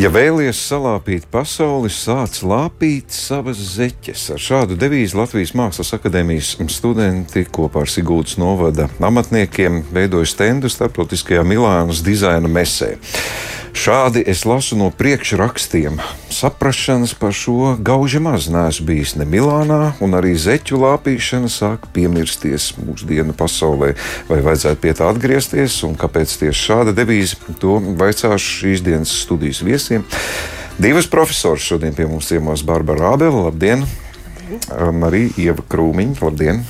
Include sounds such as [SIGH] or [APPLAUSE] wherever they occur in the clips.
Ja vēlaties salāpīt pasauli, sāc lāpīt savas zeķes. Ar šādu devīzi Latvijas Mākslas akadēmijas studenti kopā ar Sigūdas novada amatniekiem veidoja stendu starptautiskajā Milānas dizaina mesē. Šādi es lasu no priekšrakstiem. Saprašanas par šo gauži maz neesmu bijis ne Milānā, un arī zeķu lāpīšana sāk piemirsties mūsdienu pasaulē. Vai vajadzētu pie tā atgriezties, un kāpēc tieši šāda devīze, to vaicāšu šīs dienas studijas viesiem. Divas profesoras šodien pie mums ciemos Barbara Ābela. Labdien! Marija Ieva Krūmiņa, labdien! labdien.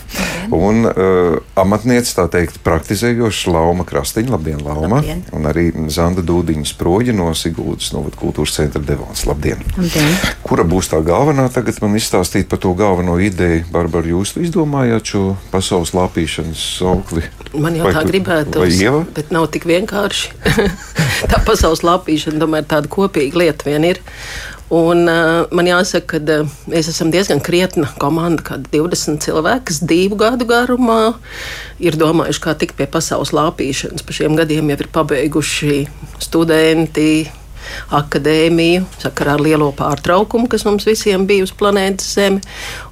Un uh, amatniece, tā teikt, praktizējoša Lauma Krastiņa, labdien, Lauma! Labdien. Un arī Zanda Dūdiņa sproģi no Sigūdas novada kultūras centra Devons. Labdien! labdien! Kura būs tā galvenā tagad man izstāstīt par to galveno ideju? Barbara, jūs izdomājāt šo pasaules lāpīšanas saukli? Man jau vai, tā gribētos, bet nav tik vienkārši. [LAUGHS] tā pasaules lāpīšana, tomēr tāda kopīga lieta vien ir. Un, uh, man jāsaka, ka uh, mēs esam diezgan krietna komanda, kad 20 cilvēki, kas divu gadu garumā ir domājuši, kā tikt pie pasaules lāpīšanas. Pa šiem gadiem jau ir pabeiguši studenti, akadēmiju, sakarā ar lielo pārtraukumu, kas mums visiem bija uz planētas Zeme.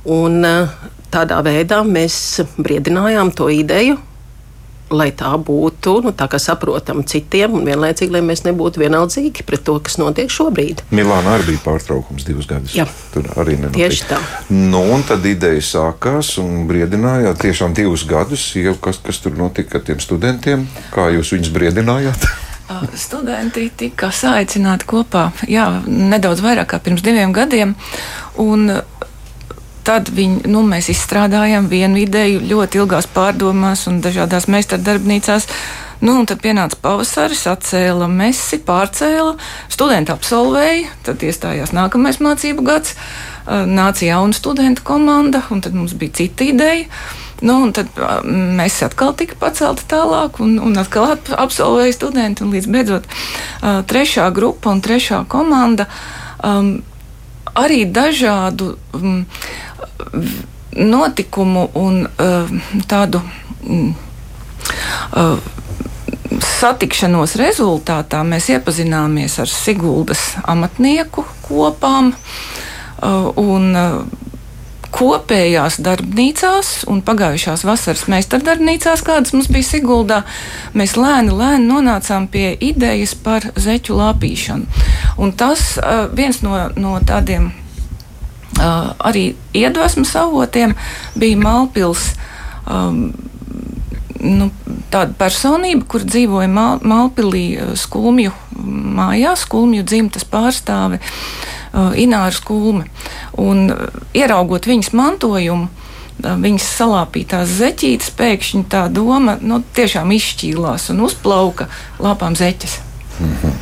Un, uh, tādā veidā mēs briedinājām to ideju lai tā būtu nu, tā saprotama citiem, un vienlaicīgi, lai mēs nebūtu vienaldzīgi pret to, kas notiek šobrīd. Milāna arī bija pārtraukums divus gadus. Jā, tur arī nenotika. Tieši tā. Nu, un tad ideja sākās un briedinājāt tiešām divus gadus, jau kas, kas tur notika ar tiem studentiem, kā jūs viņus briedinājāt. [LAUGHS] Studenti tika saicināti kopā jā, nedaudz vairāk kā pirms diviem gadiem. Un tad viņi, nu, mēs izstrādājām vienu ideju ļoti ilgās pārdomās un dažādās meistardarbnīcās. Nu, un tad pienāca pavasaris, atcēla mesi, pārcēla, studenti absolvēja, tad iestājās nākamais mācību gads, nāca jauna studentu komanda, un tad mums bija cita ideja. Nu, un tad mēs atkal tika pacelti tālāk, un, un atkal absolvēja studenti, līdz beidzot trešā grupa un trešā komanda. Um, arī dažādu um, notikumu un uh, tādu mm, uh, satikšanos rezultātā mēs iepazināmies ar Siguldas amatnieku kopām uh, un kopējās darbnīcās un pagājušās vasaras meistardarbnīcās, kādas mums bija Siguldā, mēs lēni, lēni nonācām pie idejas par zeķu lāpīšanu. Un tas viens no, no tādiem Uh, arī iedvesmas avotiem bija Malpils. Um, nu, tāda personība, kur dzīvoja Mal Malpīlī skulmju mājā, skulmju dzimtas pārstāve uh, Ināra Skulme. Un, uh, ieraugot viņas mantojumu, uh, viņas salāpītās zeķītes, pēkšņi tā doma nu, tiešām izšķīlās un uzplauka lāpām zeķes. Mm -hmm.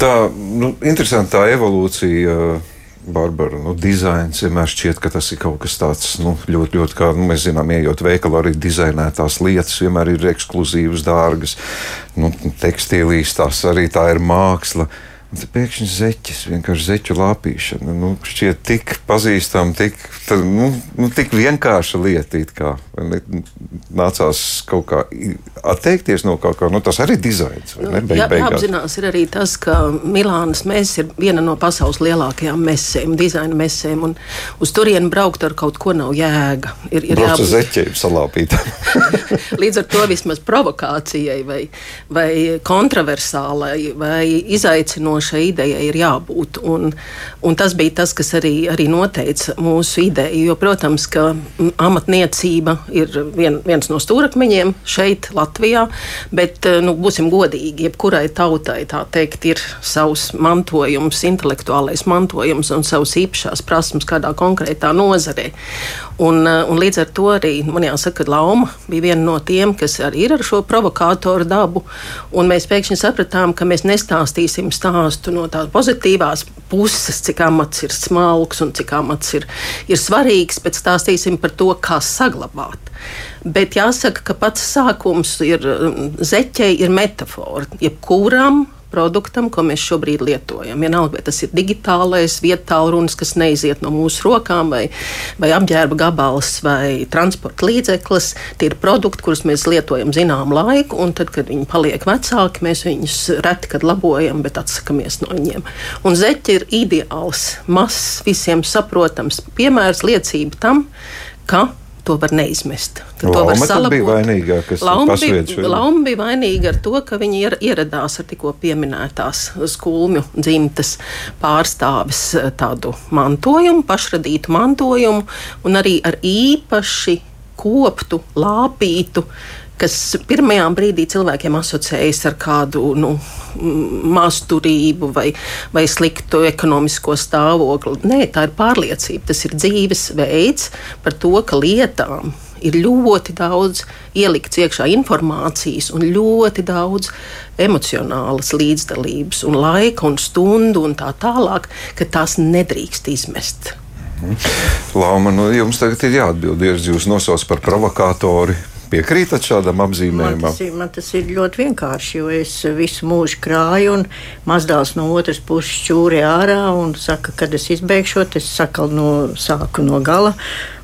Tā nu, interesanta evolūcija. Uh Barbara, nu, dizains vienmēr šķiet, ka tas ir kaut kas tāds nu, ļoti, ļoti, kā nu, mēs zinām, ejot veikalā, arī dizainētās lietas vienmēr ir ekskluzīvas, dārgas. Nu, tekstīlīs tās arī tā ir māksla. Un tad pēkšņi zeķis, vienkārši zeķu lāpīšana. Nu, šķiet tik pazīstama, tik, tad, nu, nu, tik vienkārša lieta. Kā, nācās kaut kā atteikties no kaut kā, nu, tas arī dizains. Nu, ne, beig, jā, jāapzinās ir arī tas, ka Milānas mēsas ir viena no pasaules lielākajām mesēm, dizaina mesēm, un uz turieni braukt ar kaut ko nav jēga. Ir, ir jābūt zeķiem salāpītām. [LAUGHS] Līdz ar to vismaz provokācijai vai, vai kontroversālai vai izaicinošai šai idejai ir jābūt. Un, un tas bija tas, kas arī, arī noteica mūsu ideju. Jo, protams, ka amatniecība ir vien, viens no stūrakmeņiem šeit, Latvijā, bet eh, nu, būsim godīgi, jebkurai tautai teikt, ir savs mantojums, intelektuālais mantojums un savas īpašās prasmes kādā konkrētā nozarē. Un, eh, un līdz ar to arī man jāsaka, ka Lauma bija viena no tiem, kas arī ir ar šo provokātoru dabu. Mēs pēkšņi sapratām, ka mēs nestāstīsim stāstu stāstu no tādas pozitīvās puses, cik amats ir smalks un cik amats ir, ir svarīgs, bet stāstīsim par to, kā saglabāt. Bet jāsaka, ka pats sākums ir zeķei, ir metāfora. Jebkuram produktam, ko mēs šobrīd lietojam. Vienalga, vai tas ir digitālais, vietālu runas, kas neiziet no mūsu rokām, vai, vai apģērba gabals, vai transporta līdzeklis. Tie ir produkti, kurus mēs lietojam zināmu laiku, un tad, kad viņi paliek vecāki, mēs viņus reti kad labojam, bet atsakamies no viņiem. Un zeķi ir ideāls, mazs, visiem saprotams piemērs, liecība tam, ka to var neizmest. Tad to var salabot. bija vainīga, kas Lauma bija, Lauma bija vainīga ar to, ka viņi ieradās ar tikko pieminētās skulmju dzimtas pārstāvis eh, tādu mantojumu, pašradītu mantojumu un arī ar īpaši koptu, lāpītu kas pirmajā brīdī cilvēkiem asociējas ar kādu nu, mazturību vai, vai sliktu ekonomisko stāvokli. Nē, tā ir pārliecība, tas ir dzīves veids par to, ka lietām ir ļoti daudz ielikts iekšā informācijas un ļoti daudz emocionālas līdzdalības un laika un stundu un tā tālāk, ka tās nedrīkst izmest. Lauma, nu, jums tagad ir jāatbild, ja jūs nosaucat par provokātori. Piekrītat šādam apzīmējumam? Man tas, ir, man tas ir ļoti vienkārši, jo es visu mūžu krāju, un mazdēls no otras puses čūri ārā un saka, kad es izbeigšot, es sakalu no, sāku no gala,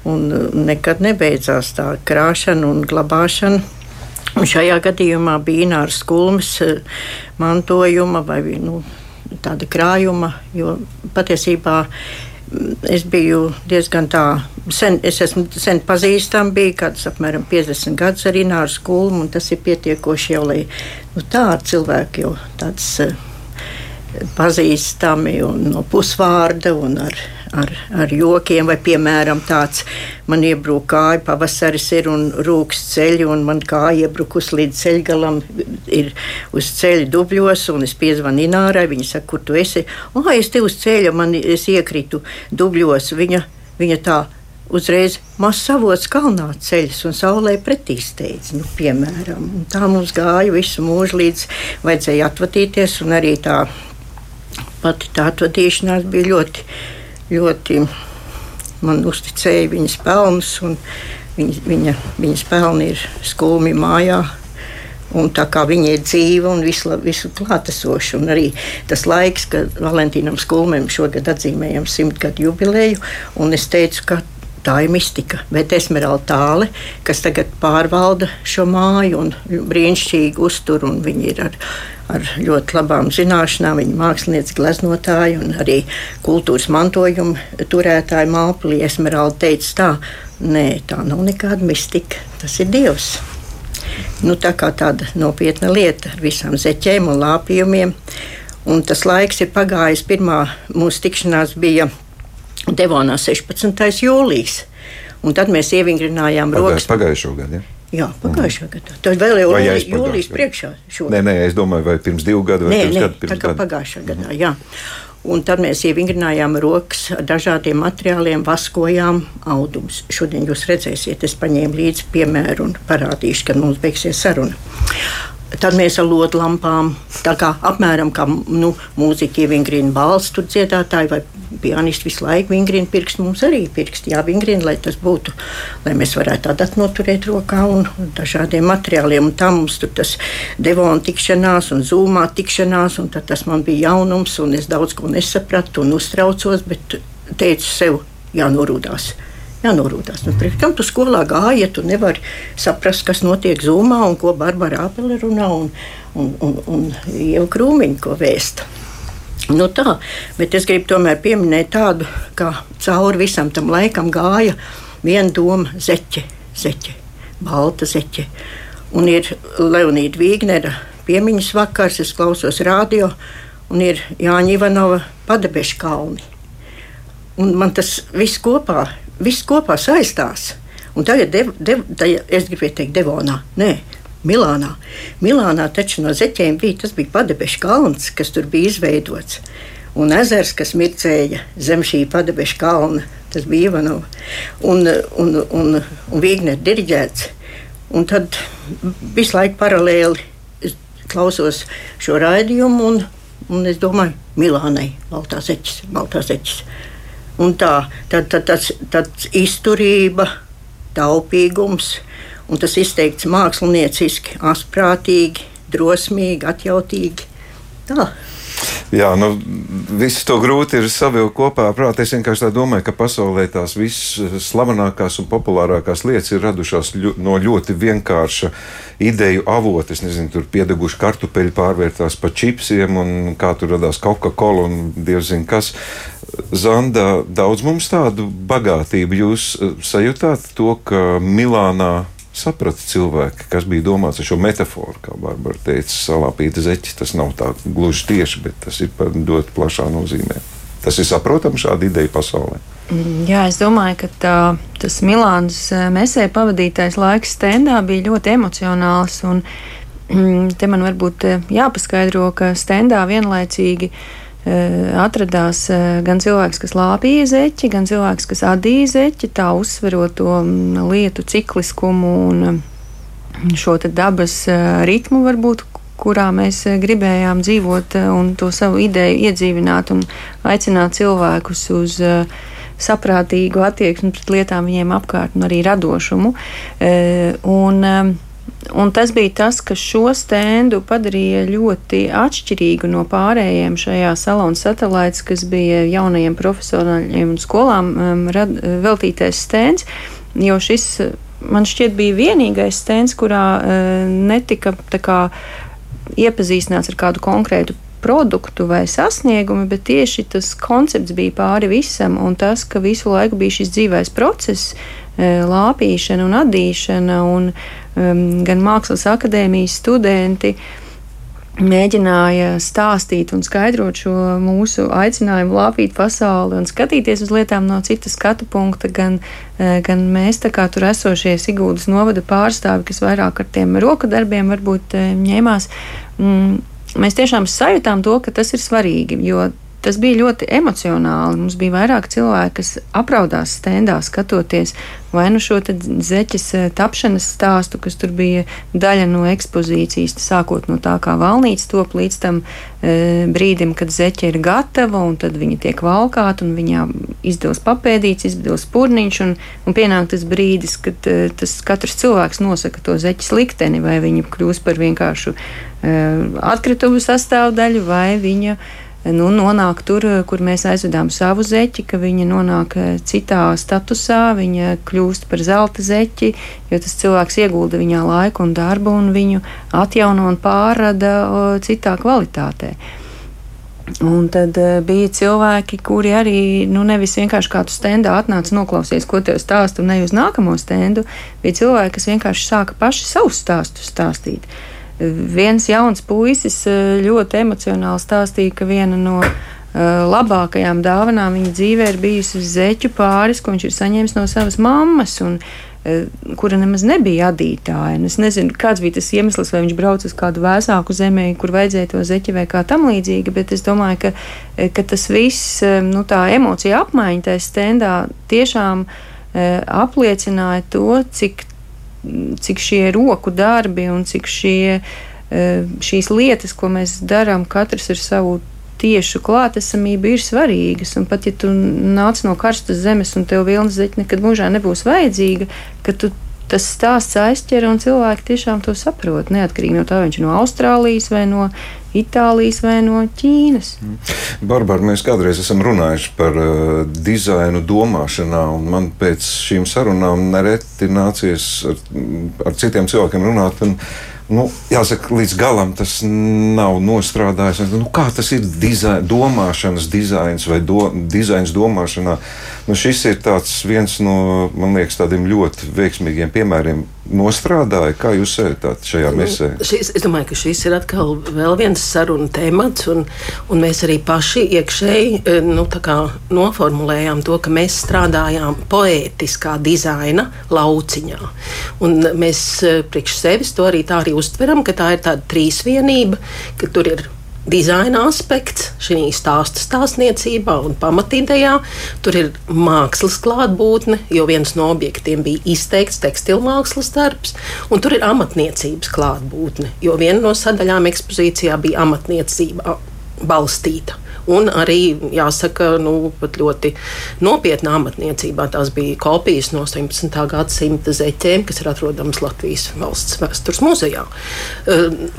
un nekad nebeidzās tā krāšana un glabāšana. Šajā gadījumā bija Ināras skulmes eh, mantojuma vai nu, tāda krājuma, jo patiesībā es biju diezgan tā, sen, es esmu sen pazīstama, bija kāds apmēram 50 gadus ar Ināru skolu, un tas ir pietiekoši jau, lai nu, tādi cilvēki jau tāds uh, pazīstami un no pusvārda un ar, ar, ar jokiem, vai piemēram tāds man iebrūk kāja, pavasaris ir un rūks ceļi, un man kāja iebrukus līdz ceļgalam, ir uz ceļa dubļos, un es piezvanu Inārai, viņa saka, kur tu esi? O, es te uz ceļa, man es iekritu dubļos, viņa, viņa tā uzreiz maz savots kalnā ceļš un saulē pretī steidz. Nu, piemēram, un tā mums gāja visu mūžu līdz vajadzēja atvadīties, un arī tā pati tā atvadīšanās bija ļoti, ļoti man uzticēja viņas pelnus, un viņa, viņa, viņas pelni ir skumji mājā. Un tā kā viņa ir dzīva un visu, visu klātesoša, un arī tas laiks, kad Valentīnam Skulmēm šogad atzīmējam simtgadu jubileju, un es teicu, ka tā ir mistika. Bet Esmeralda tāle, kas tagad pārvalda šo māju un brīnišķīgi uztur, un viņi ir ar ar ļoti labām zināšanām. Viņa mākslinieca, gleznotāja un arī kultūras mantojuma turētāja Mālpīlī Esmeralda teica tā, nē, tā nav nekāda mistika, tas ir Dievs. Nu, tā kā tāda nopietna lieta ar visām zeķēm un lāpījumiem. Un tas laiks ir pagājis. Pirmā mūsu tikšanās bija Devonā 16. jūlijas. Un tad mēs ievingrinājām rokas. Pagājušo gadu. Ja? Jā, pagājušā mm. gadā. Tas vēl jau ir jūlijas priekšā. Šodien. Nē, nē, es domāju, vai pirms divu gadu vai nē, pirms nē, gadu. Tā kā gadu. pagājušā gadā, mm. jā. Un tad mēs ievingrinājām rokas ar dažādiem materiāliem, vaskojām audumus. Šodien jūs redzēsiet, es paņēmu līdzi piemēru un parādīšu, kad mums beigsies saruna. Tad mēs ar lotu lampām, tā kā apmēram kā nu, mūziķi ievingrina balss, tur dziedātāji vai pianisti visu laiku vingrina pirkstu. Mums arī pirksti jāvingrina, lai tas būtu, lai mēs varētu tādu noturēt rokā un dažādiem materiāliem. Un tā mums tur tas devona tikšanās un zūmā tikšanās, un tas man bija jaunums, un es daudz ko nesapratu un uztraucos, bet teicu sev jānorūdās jānorūdās. Nu, Kam tu skolā gāji, ja tu nevari saprast, kas notiek zūmā un ko Barbara Apele runā un, un, un, un jau krūmiņu ko vēsta. Nu tā, bet es gribu tomēr pieminēt tādu, ka cauri visam tam laikam gāja viena doma - zeķe, zeķe, balta zeķe. Un ir Leonīda Vīgnera piemiņas vakars, es klausos radio, un ir Jāņa Ivanova padebešu kalni. Un man tas viss kopā viss kopā saistās. Un tagad, dev, dev, tajā, es gribēju teikt, Devonā, nē, Milānā. Milānā taču no zeķiem bija tas bija padebešu kalns, kas tur bija izveidots. Un ezers, kas mircēja zem šī padebešu kalna, tas bija Ivanovs un, un, un, un Vigner diriģēts. Un tad visu laiku paralēli klausos šo raidījumu, un, un es domāju, Milānai, Baltās eķis, Baltās eķis. Un tā tad, tad, tas, tas izturība, taupīgums un tas izteikts mākslinieciski, asprātīgi, drosmīgi, atjautīgi. Tā. Jā, nu, visu to grūti ir savilkt kopā. Prāt, es vienkārši domāju, ka pasaulē tās visslavenākās un populārākās lietas ir radušās ļo, no ļoti vienkārša ideju avota. Es nezinu, tur piedeguši kartupeļi pārvērtās par čipsiem, un kā tur radās Coca-Cola un dievs zina kas. Zanda, daudz mums tādu bagātību jūs eh, sajūtāt to, ka Milānā saprata cilvēki, kas bija domāts ar šo metaforu, kā Barbara teica, salāpīta zeķis. Tas nav tā gluži tieši, bet tas ir ļoti plašā nozīmē. Tas ir saprotams šāda ideja pasaulē. Mm, jā, es domāju, ka tā, tas Milānas eh, mesē pavadītais laiks stendā bija ļoti emocionāls. Un, mm, te man varbūt eh, jāpaskaidro, ka stendā vienlaicīgi uh, atradās eh, gan cilvēks, kas lāpīja zeķi, gan cilvēks, kas adīja zeķi, tā uzsverot to mm, lietu cikliskumu un mm, šo dabas eh, ritmu, varbūt, kurā mēs gribējām dzīvot un to savu ideju iedzīvināt un aicināt cilvēkus uz saprātīgu attieksmi pret lietām viņiem apkārt un arī radošumu. Un, Un tas bija tas, kas šo stendu padarīja ļoti atšķirīgu no pārējiem šajā salona satelīts, kas bija jaunajiem profesionāļiem un skolām um, rad, veltītais stends. Jo šis man šķiet bija vienīgais stends, kurā uh, netika kā, iepazīstināts ar kādu konkrētu produktu vai sasniegumu, bet tieši tas koncepts bija pāri visam, un tas, ka visu laiku bija šis dzīvais process, uh, lāpīšana un adīšana. Un, gan Mākslas akadēmijas studenti mēģināja stāstīt un skaidrot šo mūsu aicinājumu lāpīt pasauli un skatīties uz lietām no citas skatu punkta, gan, eh, gan mēs, kā tur esošie Sigūdas novada pārstāvi, kas vairāk ar tiem roku darbiem varbūt eh, ņēmās. Mm, mēs tiešām sajūtām to, ka tas ir svarīgi, jo Tas bija ļoti emocionāli. Mums bija vairāk cilvēki, kas apraudās stendā, skatoties vai nu šo zeķes eh, tapšanas stāstu, kas tur bija daļa no ekspozīcijas, sākot no tā, kā valnīca top līdz tam e, brīdim, kad zeķe ir gatava, un tad viņa tiek valkāta, un viņā izdevas papēdīts, izdevas purniņš, un, un pienāk tas brīdis, kad e, tas katrs cilvēks nosaka to zeķes likteni, vai viņa kļūst par vienkāršu e, atkritumu sastāvdaļu, vai viņa nu, nonāk tur, kur mēs aizvedām savu zeķi, ka viņa nonāk eh, citā statusā, viņa kļūst par zelta zeķi, jo tas cilvēks iegulda viņā laiku un darbu un viņu atjauno un pārrada citā kvalitātē. Un tad uh, bija cilvēki, kuri arī nu, nevis vienkārši kādu stendu atnāca noklausīties, ko te stāstu, un ne uz nākamo stendu. Bija cilvēki, kas vienkārši sāka paši savus stāstus stāstīt. Uh, Viens jauns puisis eh, ļoti emocionāli stāstīja, ka viena no eh, labākajām dāvanām viņa dzīvē ir bijusi zeķu pāris, ko viņš ir saņēmis no savas mammas. Un, eh, kura nemaz nebija adītāja. Es nezinu, kāds bija tas iemesls, vai viņš brauca uz kādu vēsāku zemi, kur vajadzēja to zeķi vai kā tam līdzīga, bet es domāju, ka, ka tas viss, nu, tā emocija apmaiņa tajā stendā tiešām apliecināja to, cik cik šie roku darbi un cik šie, e, šīs lietas, ko mēs darām, katrs ar savu tiešu klātesamību ir svarīgas. Un pat ja tu nāc no karstas zemes un tev vilnas zeķe nekad mūžā nebūs vajadzīga, ka tu tas stāsts aizķer un cilvēki tiešām to saprot. Neatkarīgi no tā, viņš ir no Austrālijas vai no Itālijas vai no Ķīnas. Mm. Barbara, mēs kādreiz esam runājuši par uh, dizainu domāšanā, un man pēc šīm sarunām nereti nācies ar, ar citiem cilvēkiem runāt. Un, nu, jāsaka, līdz galam tas nav nostrādājis. Nu, kā tas ir dizain, domāšanas dizains vai do, dizains domāšanā? Nu, šis ir viens no liekas, tādiem ļoti veiksmīgiem piemēriem. Nostrādāja, kā jūs sēžat šajā nu, mesē? Šis, es domāju, ka šis ir atkal viens sarunu temats, un, un mēs arī paši iekšēji e, nu, noformulējām to, ka mēs strādājām poētiskā dizaina lauciņā. Un mēs e, priekš sevis to arī tā arī uztveram, ka tā ir tāda trīsvienība, ka tur ir dizaina aspekts šī stāsta stāstniecībā un pamatidejā. Tur ir mākslas klātbūtne, jo viens no objektiem bija izteikts tekstilmākslas darbs, un tur ir amatniecības klātbūtne, jo viena no sadaļām ekspozīcijā bija amatniecība balstīta. Un arī, jāsaka, nu, ļoti nopietnā amatniecībā tās bija kopijas no 18. gadsimta zeķēm, kas ir atrodamas Latvijas valsts vēstures muzejā.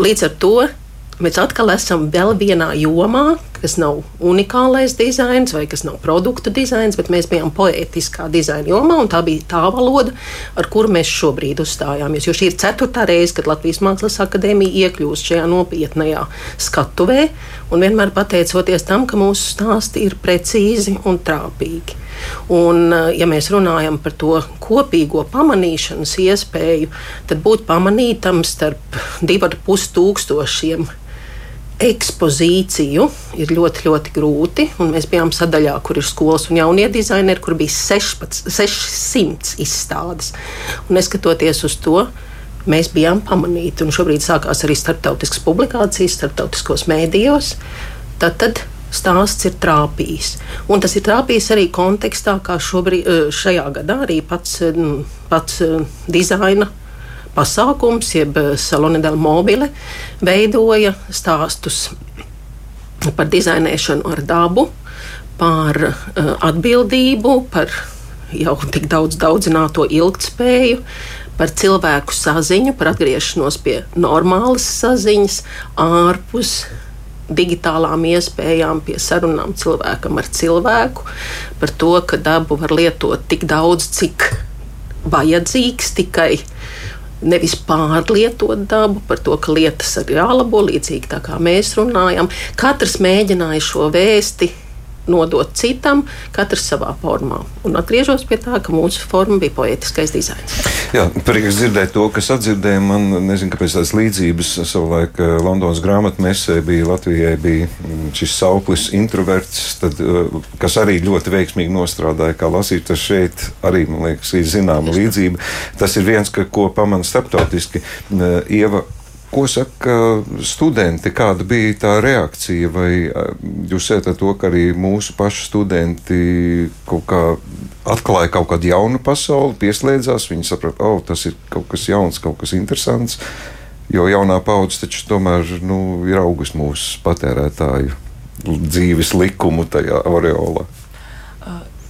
Līdz ar to mēs atkal esam vēl vienā jomā, kas nav unikālais dizains vai kas nav produktu dizains, bet mēs bijām poētiskā dizaina jomā, un tā bija tā valoda, ar kuru mēs šobrīd uzstājāmies. Jo šī ir ceturtā reize, kad Latvijas Mākslas akadēmija iekļūst šajā nopietnējā skatuvē, un vienmēr pateicoties tam, ka mūsu stāsti ir precīzi un trāpīgi. Un, ja mēs runājam par to kopīgo pamanīšanas iespēju, tad būt pamanītam starp diviem ar pus tūkstošiem ekspozīciju ir ļoti, ļoti grūti. Mēs bijām sadaļā, kur ir skolas un jaunie dizaineri, kur bija 16, 600 izstādes. Un neskatoties uz to, mēs bijām pamanīti. Un šobrīd sākās arī starptautiskas publikācijas, starptautiskos mēdījos. Tad, tad stāsts ir trāpījis. Un tas ir trāpījis arī kontekstā, kā šobrīd, eh, šajā gadā arī pats, eh, pats eh, dizaina pasākums, jeb Salone del Mobile, veidoja stāstus par dizainēšanu ar dabu, par atbildību, par jau tik daudz daudzināto ilgtspēju, par cilvēku saziņu, par atgriešanos pie normālas saziņas, ārpus digitālām iespējām, pie sarunām cilvēkam ar cilvēku, par to, ka dabu var lietot tik daudz, cik vajadzīgs tikai. Nevis pārlietot dabu, par to, ka lietas ir jālabo, līdzīgi tā kā mēs runājam. Katrs mēģināja šo vēsti nodot citam, katrs savā formā. Un atgriežos pie tā, ka mūsu forma bija poetiskais dizains. Jā, prieks dzirdēt to, kas atdzirdēja. Man nezinu, kāpēc tādas līdzības savulaik eh, Londonas grāmatmesē bija Latvijai bija mm, šis sauklis introverts, tad, eh, kas arī ļoti veiksmīgi nostrādāja kā lasītājs šeit. Arī, man liekas, ir zināma līdzība. Tas ir viens, ka, ko pamana starptautiski. Ieva, Ko saka studenti? Kāda bija tā reakcija? Vai jūs sēžat ar to, ka arī mūsu paši studenti kaut kā atklāja kaut kādu jaunu pasauli, pieslēdzās? Viņi saprata, ka oh, tas ir kaut kas jauns, kaut kas interesants. Jo jaunā paudze taču tomēr nu, ir augusi mūsu patērētāju dzīves likumu tajā aureolā.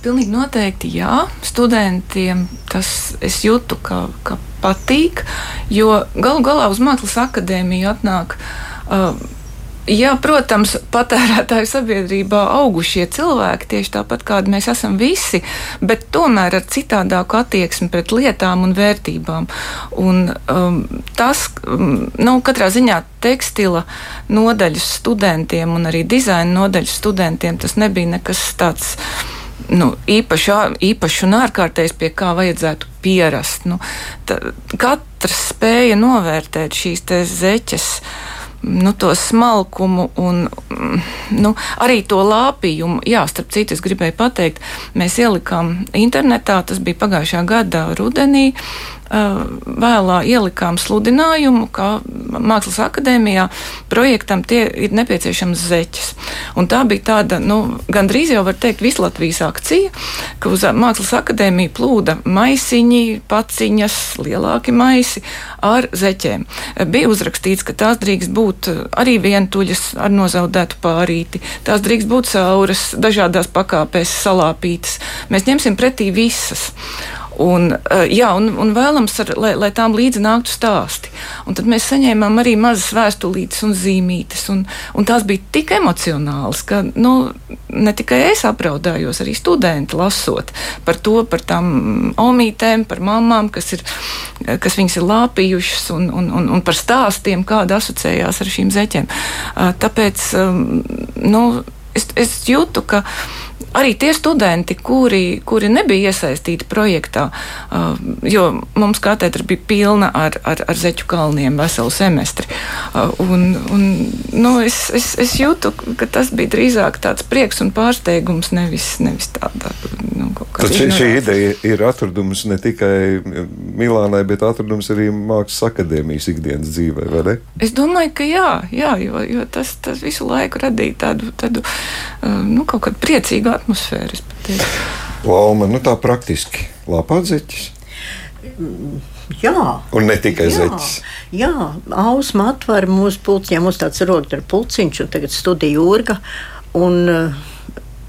Pilnīgi noteikti jā. Studentiem tas es jūtu, ka, ka patīk, jo galu galā uz Mākslas akadēmiju atnāk. Uh, Jā, protams, patērētāju sabiedrībā augušie cilvēki, tieši tāpat kādi mēs esam visi, bet tomēr ar citādāku attieksmi pret lietām un vērtībām. Un, um, tas, um, nu, katrā ziņā tekstila nodaļas studentiem un arī dizaina nodaļas studentiem tas nebija nekas tāds nu, īpaši, īpaši un ārkārtējs, pie kā vajadzētu pierast. Nu, ta, katrs spēja novērtēt šīs zeķes. Nu, to smalkumu un nu, arī to lāpījumu. Jā, starp citu, es gribēju pateikt, mēs ielikām internetā, tas bija pagājušā gada rudenī, vēlā ielikām sludinājumu, ka Mākslas akadēmijā projektam tie ir nepieciešams zeķes. Un tā bija tāda, nu, gandrīz jau var teikt, vislatvijas akcija, ka uz Mākslas akadēmiju plūda maisiņi, paciņas, lielāki maisi ar zeķēm. Bija uzrakstīts, ka tās drīkst būt arī vientuļas ar nozaudētu pārīti, tās drīkst būt sauras, dažādās pakāpēs salāpītas. Mēs ņemsim pretī visas. Un, eh, jā, un, un vēlams, ar, lai, lai tām līdzi nāktu stāsti. Un tad mēs saņēmām arī mazas vēstulītes un zīmītes, un, un tās bija tik emocionālas, ka nu, ne tikai es apraudājos, arī studenti lasot par to, par tām omītēm, par mamām, kas, ir, kas viņas ir lāpījušas, un, un, un, un par stāstiem, kāda asociējās ar šīm zeķēm. Eh, tāpēc ehm, nu, es, es jūtu, ka arī tie studenti, kuri, kuri nebija iesaistīti projektā, uh, jo mums katedra bija pilna ar, ar, ar zeķu kalniem veselu semestri. Uh, un, un, nu, es, es, es jūtu, ka tas bija drīzāk tāds prieks un pārsteigums, nevis, nevis tāda. Nu, Tad šī, šī ideja ir atradums ne tikai Milānai, bet atradums arī Mākslas akadēmijas ikdienas dzīvē, vai ne? Es domāju, ka jā, jā jo, jo tas, tas visu laiku radīja tādu, tādu uh, nu, kaut kādu priecīgu atmosfēru. Lauma, nu tā praktiski lāpāt zeķis. Jā, un ne tikai jā, zeķis. Jā, ausma atver mūsu pulciņā, mums tāds rodas ar pulciņš, un tagad studija jūrga. Un,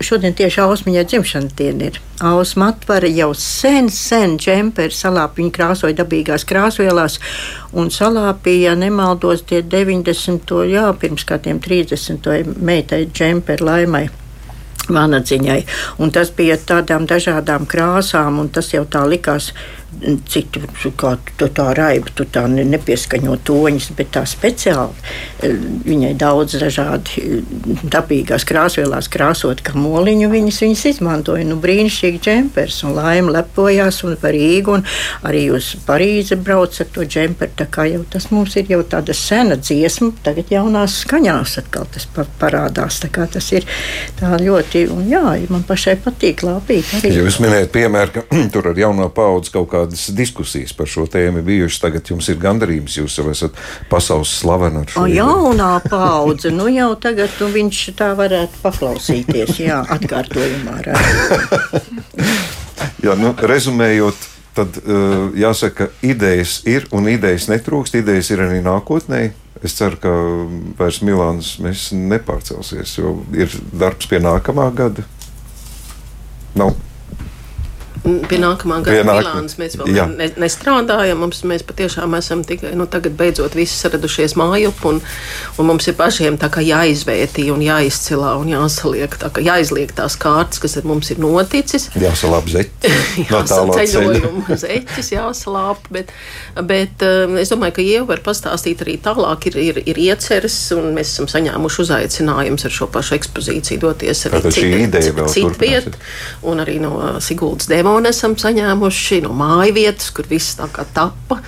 šodien tieši Ausmiņai dzimšanas diena ir. Ausma atvara jau sen, sen džemperi salāpi. Viņi krāsoja dabīgās krāsvielās un salāpīja, ja nemaldos, tie 90. jā, pirms kādiem 30. meitai džemperi laimai vanadziņai. Un tas bija tādām dažādām krāsām, un tas jau tā likās citu, kā tu tā raiba, tu tā nepieskaņo toņus, bet tā speciāli eh, viņai daudz dažādi dabīgās krāsvielās krāsot, kā moliņu viņas, viņas izmantoja. Nu, brīnišķīgi džempers un laima lepojās un par Rīgu un arī uz Parīzi brauc ar to džemperu. Tā kā jau tas mums ir jau tāda sena dziesma, tagad jaunās skaņās atkal tas parādās. Tā kā tas ir tā ļoti, un jā, man pašai patīk lāpīt arī. Jūs minējat piemēru, ka [CLEARS THROAT] tur ar jauno paudzi kaut kā kādas diskusijas par šo tēmu bijušas. Tagad jums ir gandarījums, jūs jau esat pasaules slavena ar šo. O, jaunā [LAUGHS] paudze, nu jau tagad nu, viņš tā varētu paklausīties, jā, atkārtojumā. [LAUGHS] jā, nu, rezumējot. Tad uh, jāsaka, idejas ir un idejas netrūkst. Idejas ir arī nākotnē. Es ceru, ka vairs Milāns nepārcelsies, jo ir darbs pie nākamā gada. Nav Pie nākamā gada Milānas mēs vēl Jā. ne, nestrādājam. Mums, mēs patiešām esam tikai nu, tagad beidzot visi saradušies mājup, un, un mums ir pašiem jāizvērtī un jāizcilā un jāsaliek, tā, jāizliek tās kārtas, kas ar mums ir noticis. [LAUGHS] Jāsalāp zeķis. [LAUGHS] Jāsaceļojumu [LAUGHS] zeķis jāsalāp, bet, bet um, es domāju, ka Ieva var pastāstīt arī tālāk, ir, ir, ir ieceres, un mēs esam saņēmuši uzaicinājumus ar šo pašu ekspozīciju doties arī citu cit vietu, un arī no Siguldas demo un esam saņēmuši no māju vietas, kur viss tā kā tappa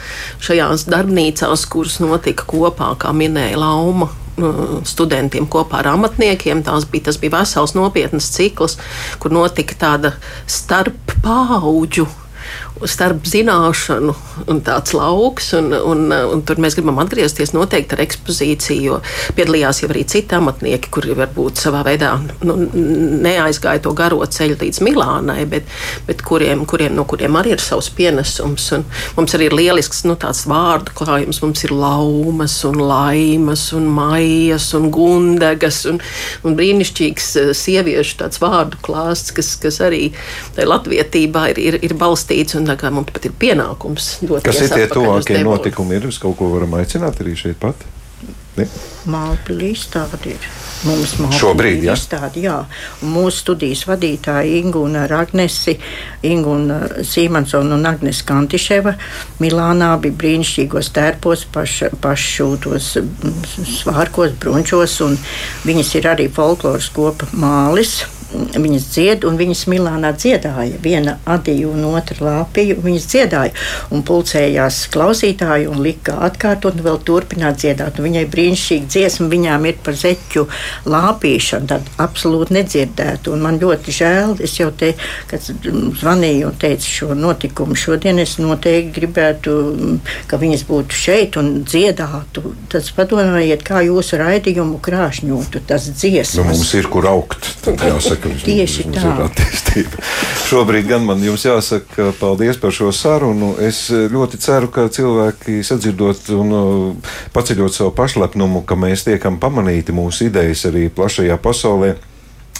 šajās darbnīcās, kuras notika kopā, kā minēja Lauma studentiem kopā ar amatniekiem. Tās bija, tas bija vesels nopietns cikls, kur notika tāda starp paudžu starp zināšanu un tāds lauks. Un, un, un tur mēs gribam atgriezties noteikti ar ekspozīciju, jo piedalījās jau arī citi amatnieki, kuri varbūt savā veidā nu, neaizgāja to garo ceļu līdz Milānai, bet, bet kuriem, kuriem, no kuriem arī ir savs pienesums. Un mums arī ir lielisks nu, vārdu klājums. Mums ir laumas, un laimas, un maijas, un gundegas, un, un brīnišķīgs eh, sieviešu vārdu klāsts, kas, kas arī latvietībā ir, ir, ir balstīts. Un, kā mums pat ir pienākums dot. Kas ir tie tuvākie notikumi? Ir uz kaut ko varam aicināt arī šeit pat? Mākslinieks izstāde ir. Mums šobrīd ir izstāde, jā. Mūsu studijas vadītāji Ingūna Ragnesi, Ingūna Sīmansona un Agnes Kantiševa Milānā bija brīnišķīgos tērpos, paš, paššūtos svārkos, brunčos, un viņas ir arī folkloras kopa mālis viņas dzied, un viņas Milānā dziedāja. Viena adīja un otra lāpīja, un viņas dziedāja. Un pulcējās klausītāji un lika atkārtot, un vēl turpināt dziedāt. Un viņai brīnišķīgi dziesma, viņām ir par zeķu lāpīšanu, tad absolūti nedzirdētu. Un man ļoti žēl, es jau te, kad zvanīju un teicu šo notikumu šodien, es noteikti gribētu, ka viņas būtu šeit un dziedātu. Tad padomājiet, kā jūsu raidījumu krāšņotu tas dziesmas. Nu, mums ir kur augt. Tad jāsaka ka tieši mums tā ir attīstība. Šobrīd gan man jums jāsaka paldies par šo sarunu. Es ļoti ceru, ka cilvēki sadzirdot un uh, paceļot savu pašlepnumu, ka mēs tiekam pamanīti mūsu idejas arī plašajā pasaulē.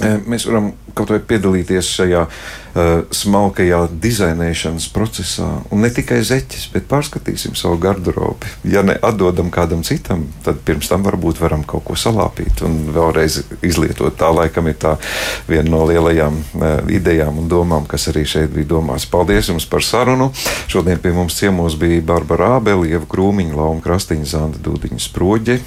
Mēs varam kaut vai piedalīties šajā uh, smalkajā dizainēšanas procesā. Un ne tikai zeķis, bet pārskatīsim savu garderobi. Ja ne atdodam kādam citam, tad pirms tam varbūt varam kaut ko salāpīt un vēlreiz izlietot. Tā laikam ir tā viena no lielajām uh, idejām un domām, kas arī šeit bija domāts. Paldies jums par sarunu. Šodien pie mums ciemos bija Barbara Ābeli, Ieva Krūmiņa, Lauma Krastiņa, Zanda Dūdiņa Sproģe.